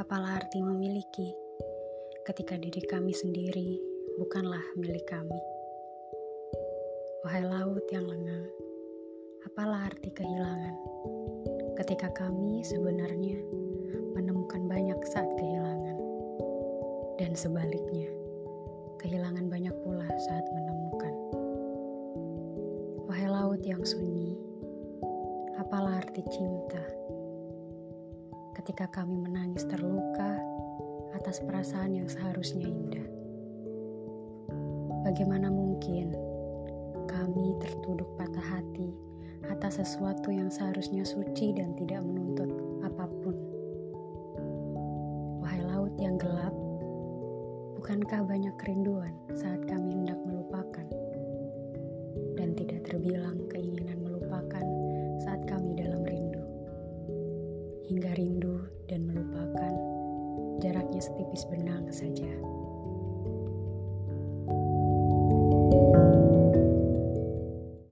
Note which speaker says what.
Speaker 1: Apalah arti memiliki ketika diri kami sendiri bukanlah milik kami? Wahai laut yang lengang, apalah arti kehilangan ketika kami sebenarnya menemukan banyak saat kehilangan, dan sebaliknya, kehilangan banyak pula saat menemukan. Wahai laut yang sunyi, apalah arti cinta? Ketika kami menangis terluka atas perasaan yang seharusnya indah. Bagaimana mungkin kami tertuduh patah hati atas sesuatu yang seharusnya suci dan tidak menuntut apa pun? Wahai laut yang gelap, bukankah banyak kerinduan saat kami hendak melupakan? Dan tidak terbilang keinginan hingga rindu dan melupakan jaraknya setipis benang saja.